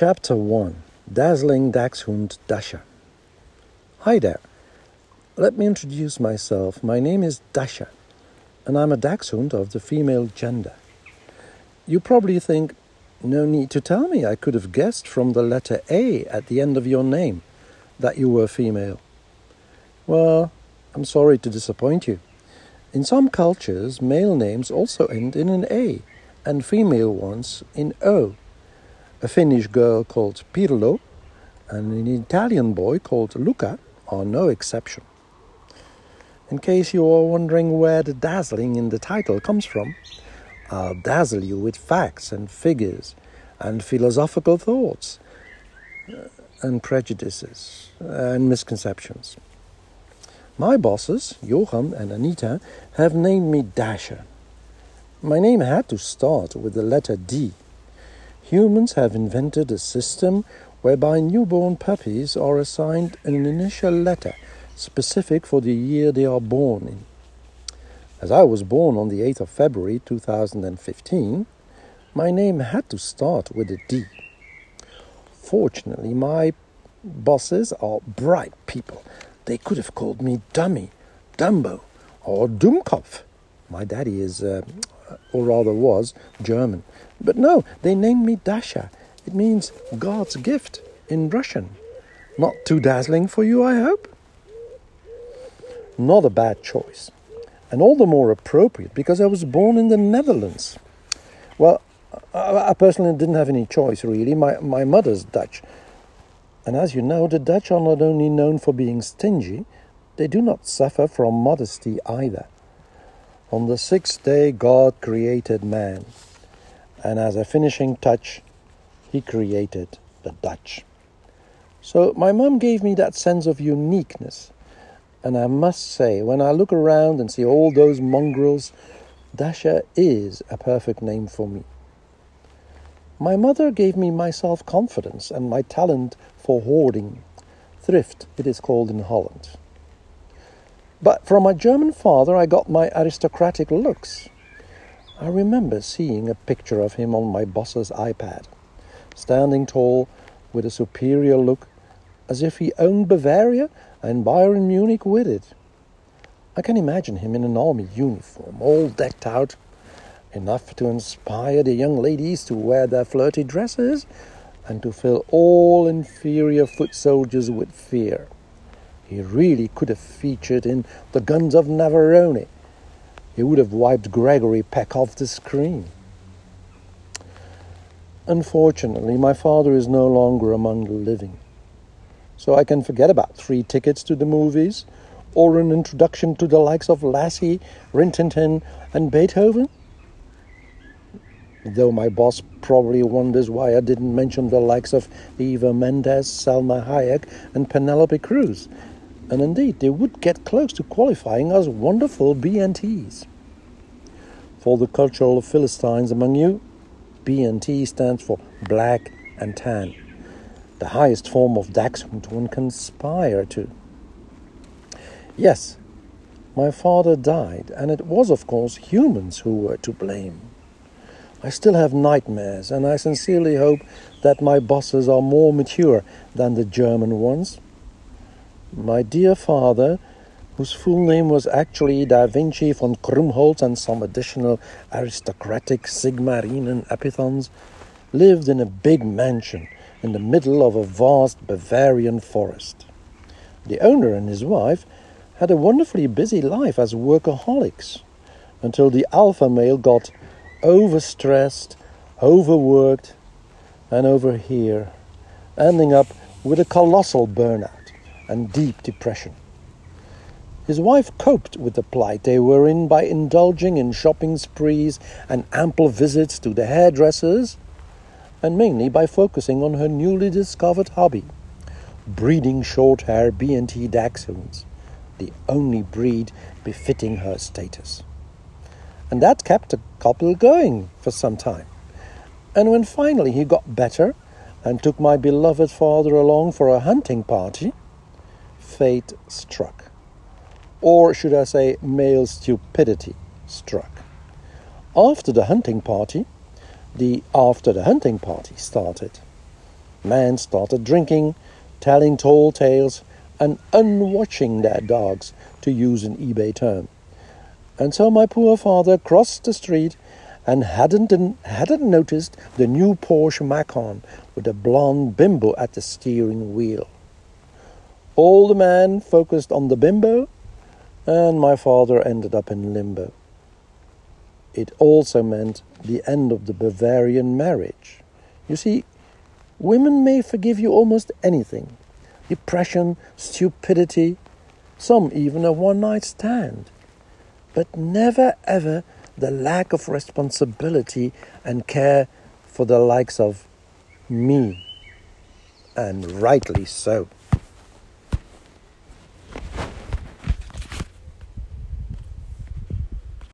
Chapter 1 Dazzling Dachshund Dasha. Hi there. Let me introduce myself. My name is Dasha, and I'm a dachshund of the female gender. You probably think, no need to tell me, I could have guessed from the letter A at the end of your name that you were female. Well, I'm sorry to disappoint you. In some cultures, male names also end in an A, and female ones in O a Finnish girl called Pirjo, and an Italian boy called Luca are no exception. In case you are wondering where the dazzling in the title comes from, I'll dazzle you with facts and figures and philosophical thoughts uh, and prejudices and misconceptions. My bosses, Johan and Anita, have named me Dasha. My name had to start with the letter D Humans have invented a system whereby newborn puppies are assigned an initial letter specific for the year they are born in. As I was born on the 8th of February 2015, my name had to start with a D. Fortunately, my bosses are bright people. They could have called me Dummy, Dumbo, or Dummkopf. My daddy is, uh, or rather was, German. But no, they named me Dasha. It means God's gift in Russian. Not too dazzling for you, I hope? Not a bad choice. And all the more appropriate because I was born in the Netherlands. Well, I, personally didn't have any choice, really. My, my mother's Dutch. And as you know, the Dutch are not only known for being stingy, they do not suffer from modesty either. On the sixth day, God created man and as a finishing touch, he created the Dutch. So my mum gave me that sense of uniqueness. And I must say, when I look around and see all those mongrels, Dasha is a perfect name for me. My mother gave me my self confidence and my talent for hoarding. Thrift, it is called in Holland. But from my German father, I got my aristocratic looks. I remember seeing a picture of him on my boss's iPad, standing tall with a superior look, as if he owned Bavaria and Bayern Munich with it. I can imagine him in an army uniform, all decked out, enough to inspire the young ladies to wear their flirty dresses and to fill all inferior foot soldiers with fear. He really could have featured in The Guns of Navarone he would have wiped Gregory Peck off the screen. Unfortunately, my father is no longer among the living. So I can forget about three tickets to the movies or an introduction to the likes of Lassie, Rin Tin Tin, and Beethoven. Though my boss probably wonders why I didn't mention the likes of Eva Mendes, Salma Hayek, and Penelope Cruz. And indeed, they would get close to qualifying as wonderful BNTs. For the cultural Philistines among you, BNT stands for black and tan, the highest form of dachshund one can aspire to. Yes, my father died, and it was, of course, humans who were to blame. I still have nightmares, and I sincerely hope that my bosses are more mature than the German ones. My dear father whose full name was actually Da Vinci von Krumholtz and some additional aristocratic Sigmaringen epithets, lived in a big mansion in the middle of a vast Bavarian forest. The owner and his wife had a wonderfully busy life as workaholics until the alpha male got overstressed, overworked, and over here, ending up with a colossal burnout and deep depression. His wife coped with the plight they were in by indulging in shopping sprees and ample visits to the hairdressers, and mainly by focusing on her newly discovered hobby breeding short hair B&T dachshunds, the only breed befitting her status. And that kept the couple going for some time. And when finally he got better and took my beloved father along for a hunting party, fate struck or should I say, male stupidity struck. After the hunting party, the after the hunting party started. Men started drinking, telling tall tales, and unwatching their dogs, to use an eBay term. And so my poor father crossed the street and hadn't, hadn't noticed the new Porsche Macan with a blonde bimbo at the steering wheel. All the men focused on the bimbo, and my father ended up in limbo. It also meant the end of the Bavarian marriage. You see, women may forgive you almost anything depression, stupidity, some even a one night stand, but never ever the lack of responsibility and care for the likes of me. And rightly so.